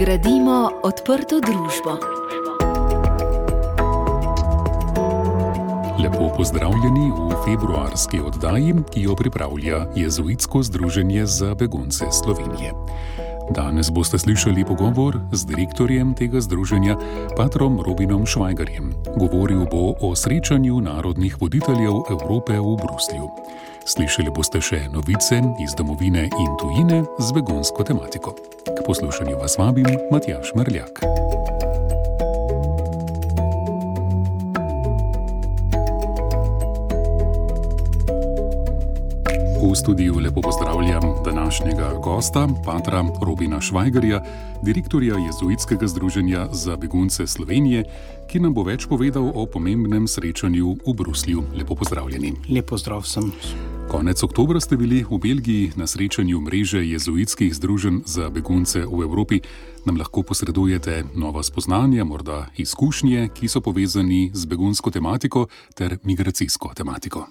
Gradimo odprto družbo. Lepo pozdravljeni v februarski oddaji, ki jo pripravlja Jezuitsko združenje za begunce Slovenije. Danes boste slišali pogovor z direktorjem tega združenja, patrom Robinom Švajgarjem. Govoril bo o srečanju narodnih voditeljev Evrope v Bruslju. Slišali boste še novice iz domovine in tujine z begunsko tematiko. K poslušanju vas vabim Matjaš Mrljak. V studiu lepo pozdravljam današnjega gosta, patra Robina Švajgarja, direktorja Jezuitskega združenja za begunce Slovenije, ki nam bo več povedal o pomembnem srečanju v Bruslju. Lepo pozdravljeni. Lepo zdrav sem. Konec oktobra ste bili v Belgiji na srečanju mreže jezuitskih združenj za begunce v Evropi. Nam lahko posredujete nova spoznanja, morda izkušnje, ki so povezani z begunsko tematiko ter migracijsko tematiko.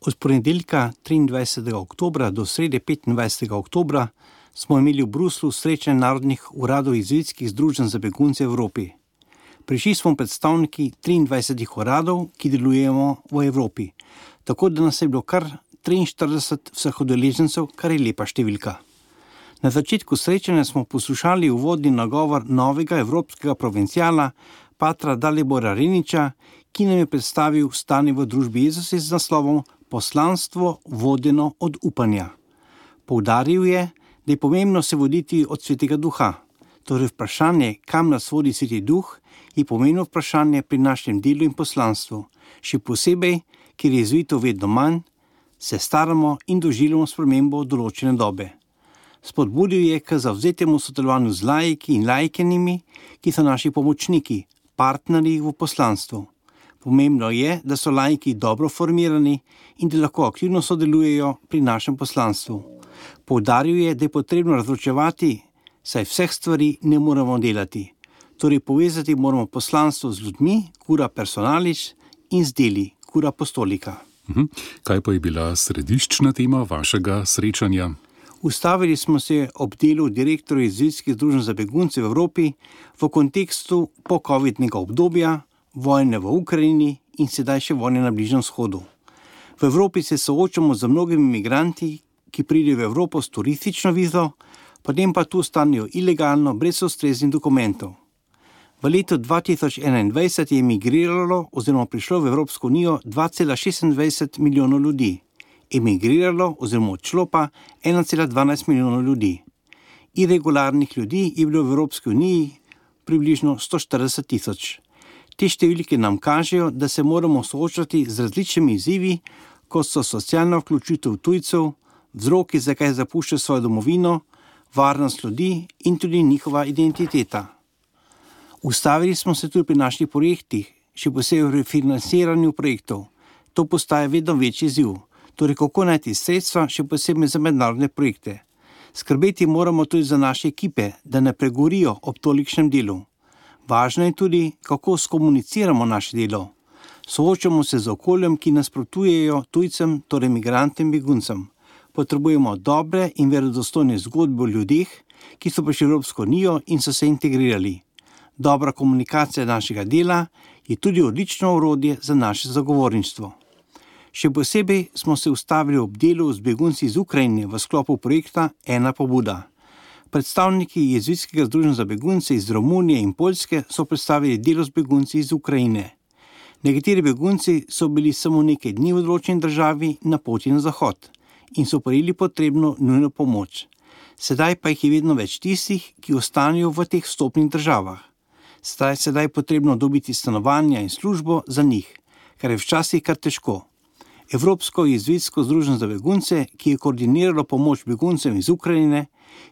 Od ponedeljka 23. oktober do srede 25. oktober smo imeli v Bruslu srečanje narodnih uradov jezuitskih združenj za begunce v Evropi. Prišli smo predstavniki 23 uradov, ki delujemo v Evropi, tako da nas je bilo kar 43 vseh udeležencev, kar je lepa številka. Na začetku srečanja smo poslušali uvodni nagovor novega evropskega provincijala, patra Dalibora Reniča, ki nam je predstavil stanje v družbi Jezusa z naslovom Poslanstvo vodeno od upanja. Poudaril je, da je pomembno se voditi od svetega duha. Torej, vprašanje, kam nas vodi sveti duh, je pomembno vprašanje pri našem delu in poslanstvu. Še posebej, ker je jezuitov vedno manj, se staramo in doživljamo spremembo določene dobe. Spodbudil je k zavzetemu sodelovanju z lajki in lajkenimi, ki so naši pomočniki, partnerji v poslanstvu. Pomembno je, da so lajki dobro formirani in da lahko aktivno sodelujejo pri našem poslanstvu. Poudaril je, da je potrebno razločevati, saj vseh stvari ne moremo delati. Torej, povezati moramo poslanstvo z ljudmi, kura personalič in z deli, kura apostolika. Mhm. Kaj pa je bila središčna tema vašega srečanja? Ustavili smo se ob delu direktorja Izraelskih združenj za begunce v Evropi v kontekstu po-covidnega obdobja, vojne v Ukrajini in sedaj še vojne na Bližnjem shodu. V Evropi se soočamo z mnogimi imigranti, ki pridejo v Evropo s turistično vizo, potem pa tu stanejo ilegalno, brez ustreznih dokumentov. V letu 2021 je emigriralo oziroma prišlo v Evropsko unijo 2,26 milijonov ljudi, emigriralo oziroma odšlo pa 1,12 milijonov ljudi. Irregularnih ljudi je bilo v Evropski uniji približno 140 tisoč. Te številke nam kažejo, da se moramo soočati z različnimi izzivi, kot so socialna vključitev tujcev, vzroki, zakaj zapuščajo svojo domovino, varnost ljudi in tudi njihova identiteta. Ustavili smo se tudi pri naših projektih, še posebej pri financiranju projektov. To postaje vedno večji izziv, torej kako najti sredstva, še posebej za mednarodne projekte. Skrbeti moramo tudi za naše ekipe, da ne pregorijo ob tolikšnem delu. Važno je tudi, kako skomuniciramo naše delo. Soočamo se z okoljem, ki nasprotujejo tujcem, torej imigrantom in beguncem. Potrebujemo dobre in verodostojne zgodbe o ljudeh, ki so prišli v Evropsko unijo in so se integrirali. Dobra komunikacija našega dela je tudi odlično urodje za naše zagovorništvo. Še posebej smo se ustavili ob delu z begunci iz Ukrajine v sklopu projekta Ena pobuda. Predstavniki Jezuitskega združenja za begunce iz Romunije in Poljske so predstavili delo z begunci iz Ukrajine. Nekateri begunci so bili samo nekaj dni v določeni državi na poti na zahod in so prejeli potrebno nujno pomoč. Sedaj pa jih je vedno več tistih, ki ostanejo v teh stopnih državah zdaj sedaj potrebno dobiti stanovanja in službo za njih, kar je včasih kar težko. Evropsko jezvitsko združenje za begunce, ki je koordiniralo pomoč beguncem iz Ukrajine,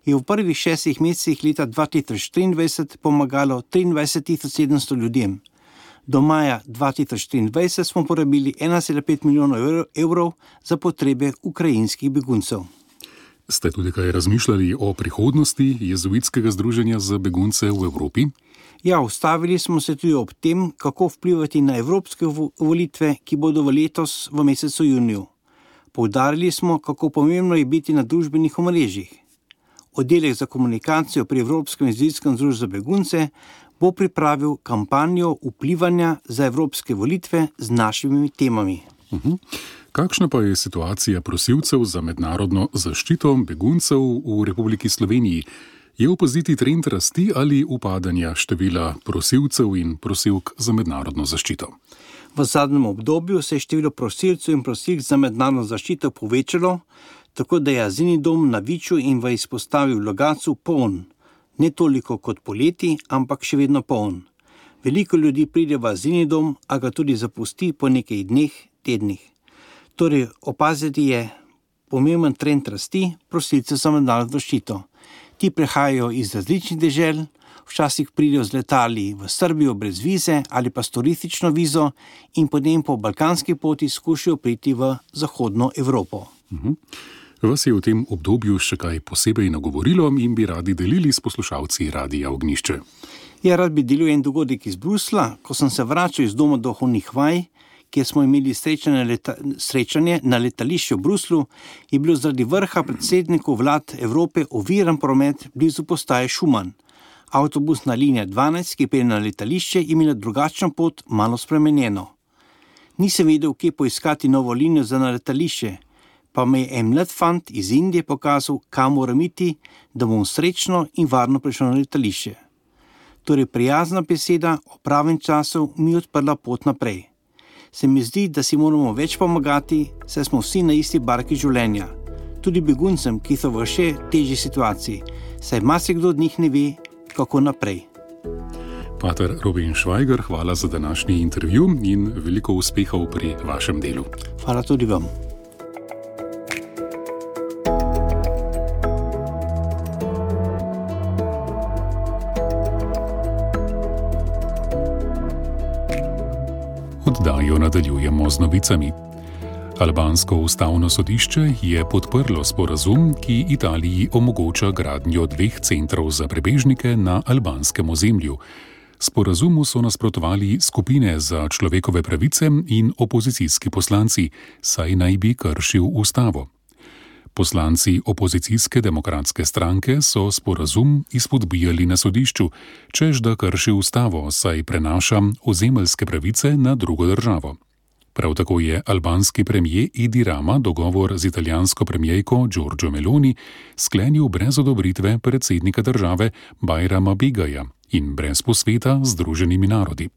je v prvih šestih mesecih leta 2023 pomagalo 23.700 ljudem. Do maja 2023 smo porabili 1,5 milijona evrov za potrebe ukrajinskih beguncev. Ste tudi kaj razmišljali o prihodnosti jezuitskega združenja za begunce v Evropi? Ja, ustavili smo se tudi ob tem, kako vplivati na evropske volitve, ki bodo v letos v mesecu juniju. Poudarili smo, kako pomembno je biti na družbenih omrežjih. oddelek za komunikacijo pri Evropskem jezikovnem združenju za begunce, bo pripravil kampanjo vplivanja za evropske volitve z našimi temami. Uh -huh. Kakšna pa je situacija prosilcev za mednarodno zaščito beguncev v Republiki Sloveniji? Je opaziti trend rasti ali upadanja števila prosilcev in prosilk za mednarodno zaščito? V zadnjem obdobju se je število prosilcev in prosilk za mednarodno zaščito povečalo, tako da je azilni dom na Viču in v izpostavi v Logacu poln ne toliko kot poleti, ampak še vedno poln. Veliko ljudi pride v azilni dom, a ga tudi zapusti po nekaj dneh, tednih. Torej, opaziti je pomemben trend rasti prosilcev za mednarodno zaščito. Ti prihajajo iz različnih dežel, včasih pridejo z letali v Srbijo brez vize ali pa s turistično vizo in potem po balkanski poti skušajo priti v Zahodno Evropo. Mhm. Vas je v tem obdobju še kaj posebej nagovorilo in bi radi delili s poslušalci Radia Ognišče? Ja, rad bi delil en dogodek iz Brusla. Ko sem se vračal iz doma do Honihvaj, kjer smo imeli srečanje, leta, srečanje na letališču v Bruslu, je bil zaradi vrha predsednikov vlad Evrope oviran promet blizu postaje Šuman. Avtobusna linija 12, ki pelje na letališče, je imela drugačno pot, malo spremenjeno. Nisem vedel, kje poiskati novo linijo za letališče pa mi je en mlad fant iz Indije pokazal, kam moram iti, da bom srečno in varno prišel na letališče. Torej, prijazna beseda o pravem času mi je odprla pot naprej. Se mi zdi, da si moramo več pomagati, saj smo vsi na isti barki življenja, tudi beguncem, ki so v še težji situaciji, saj marsikdo od njih ne ve, kako naprej. Pater Robin Švajger, hvala za današnji intervju in veliko uspehov pri vašem delu. Hvala tudi vam. Nadaljujemo z novicami. Albansko ustavno sodišče je podprlo sporazum, ki Italiji omogoča gradnjo dveh centrov za prebežnike na albanskem ozemlju. Sporazumu so nasprotovali skupine za človekove pravice in opozicijski poslanci, saj naj bi kršil ustavo. Poslanci opozicijske demokratske stranke so sporazum izpodbijali na sodišču, čež da krši ustavo, saj prenaša ozemeljske pravice na drugo državo. Prav tako je albanski premijer Idi Rama dogovor z italijansko premijejko Giorgio Meloni sklenil brez odobritve predsednika države Bajrama Bigaja in brez posveta Združenimi narodi.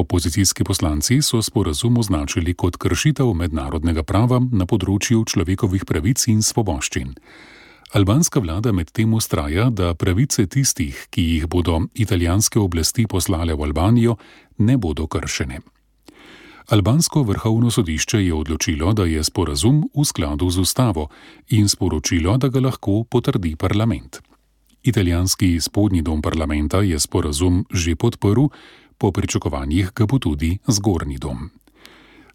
Opozicijski poslanci so sporazum označili kot kršitev mednarodnega prava na področju človekovih pravic in svoboščin. Albanska vlada medtem ustraja, da pravice tistih, ki jih bodo italijanske oblasti poslale v Albanijo, ne bodo kršene. Albansko vrhovno sodišče je odločilo, da je sporazum v skladu z ustavo in sporočilo, da ga lahko potrdi parlament. Italijanski spodnji dom parlamenta je sporazum že podprl, po pričakovanjih ga bo tudi zgornji dom.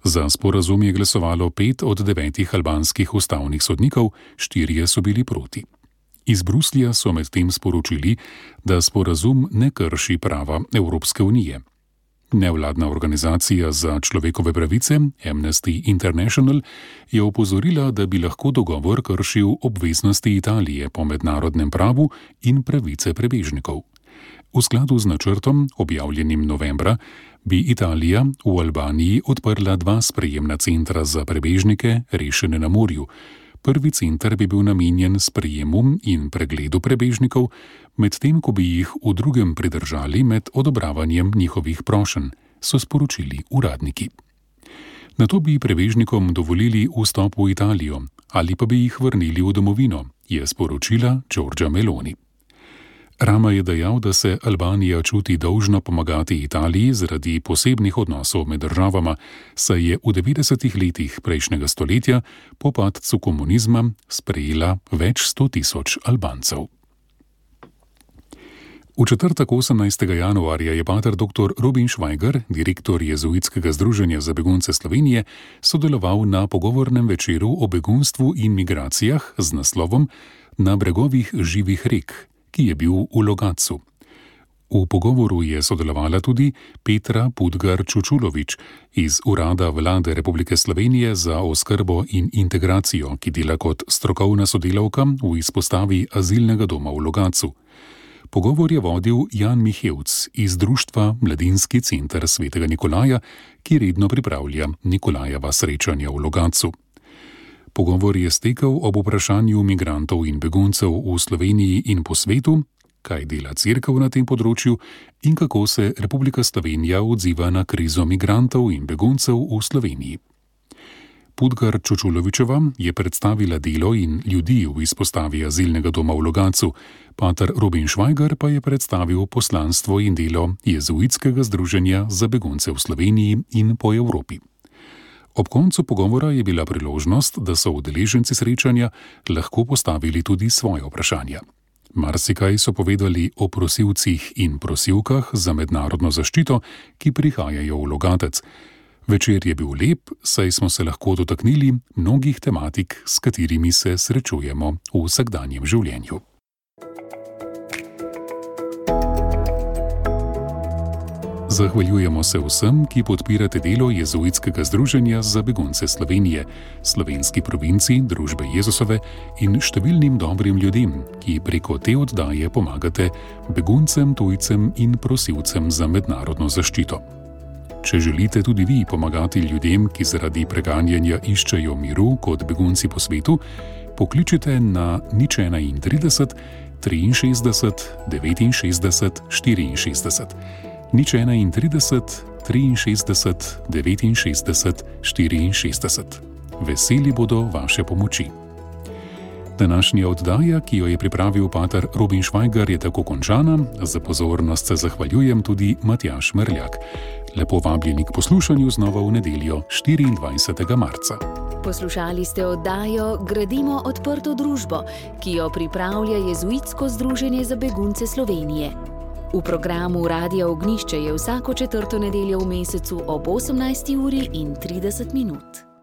Za sporazum je glasovalo pet od devetih albanskih ustavnih sodnikov, štirje so bili proti. Iz Bruslja so medtem sporočili, da sporazum ne krši prava Evropske unije. Nevladna organizacija za človekove pravice Amnesty International je opozorila, da bi lahko dogovor kršil obveznosti Italije po mednarodnem pravu in pravice prebežnikov. V skladu z načrtom, objavljenim novembra, bi Italija v Albaniji odprla dva sprejemna centra za prebežnike, rešene na morju. Prvi center bi bil namenjen sprejemu in pregledu prebežnikov, medtem ko bi jih v drugem pridržali med odobravanjem njihovih prošenj, so sporočili uradniki. Na to bi prebežnikom dovolili vstop v Italijo ali pa bi jih vrnili v domovino, je sporočila Giorgia Meloni. Rama je dejal, da se Albanija čuti dolžna pomagati Italiji zaradi posebnih odnosov med državama, saj je v 90-ih letih prejšnjega stoletja po padcu komunizma sprejela več sto tisoč Albancev. V četrtek 18. januarja je pater dr. Robin Švajger, direktor Jezuitskega združenja za begunce Slovenije, sodeloval na pogovornem večeru o begunstvu in migracijah z naslovom Na bregovih živih rek ki je bil v Logacu. V pogovoru je sodelovala tudi Petra Pudgar Čučulovič iz Urada Vlade Republike Slovenije za oskrbo in integracijo, ki dela kot strokovna sodelavka v izpostavi azilnega doma v Logacu. Pogovor je vodil Jan Mihevc iz Društva Mladinski center svetega Nikolaja, ki redno pripravlja Nikolajeva srečanja v Logacu. Pogovor je stekel ob vprašanju migrantov in beguncev v Sloveniji in po svetu, kaj dela crkva na tem področju in kako se Republika Slovenija odziva na krizo migrantov in beguncev v Sloveniji. Pudgar Čočulovičeva je predstavila delo in ljudi v izpostavi azilnega doma v Logacu, pater Robin Švajgar pa je predstavil poslanstvo in delo jezuitskega združenja za begunce v Sloveniji in po Evropi. Ob koncu pogovora je bila priložnost, da so udeleženci srečanja lahko postavili tudi svoje vprašanja. Marsikaj so povedali o prosilcih in prosilkah za mednarodno zaščito, ki prihajajo v Logatec. Večer je bil lep, saj smo se lahko dotaknili mnogih tematik, s katerimi se srečujemo v vsakdanjem življenju. Zahvaljujemo se vsem, ki podpirate delo Jezuitskega združenja za begunce Slovenije, slovenski provinci, družbe Jezusove in številnim dobrim ljudem, ki preko te oddaje pomagate beguncem, tujcem in prosilcem za mednarodno zaščito. Če želite tudi vi pomagati ljudem, ki zaradi preganjanja iščejo miru kot begunci po svetu, pokličite na nič 31 63 69 64 nič 31, 63, 69, 64. Veseli bodo vaše pomoči. Današnja oddaja, ki jo je pripravil pater Robin Švajgar, je tako končana. Za pozornost se zahvaljujem tudi Matjaš Mrljak. Lepo vabljeni k poslušanju znova v nedeljo 24. marca. Poslušali ste oddajo Gradimo odprto družbo, ki jo pripravlja Jezuitsko združenje za begunce Slovenije. V programu Radio Ognišče je vsako četrto nedeljo v mesecu ob 18. uri in 30 minut.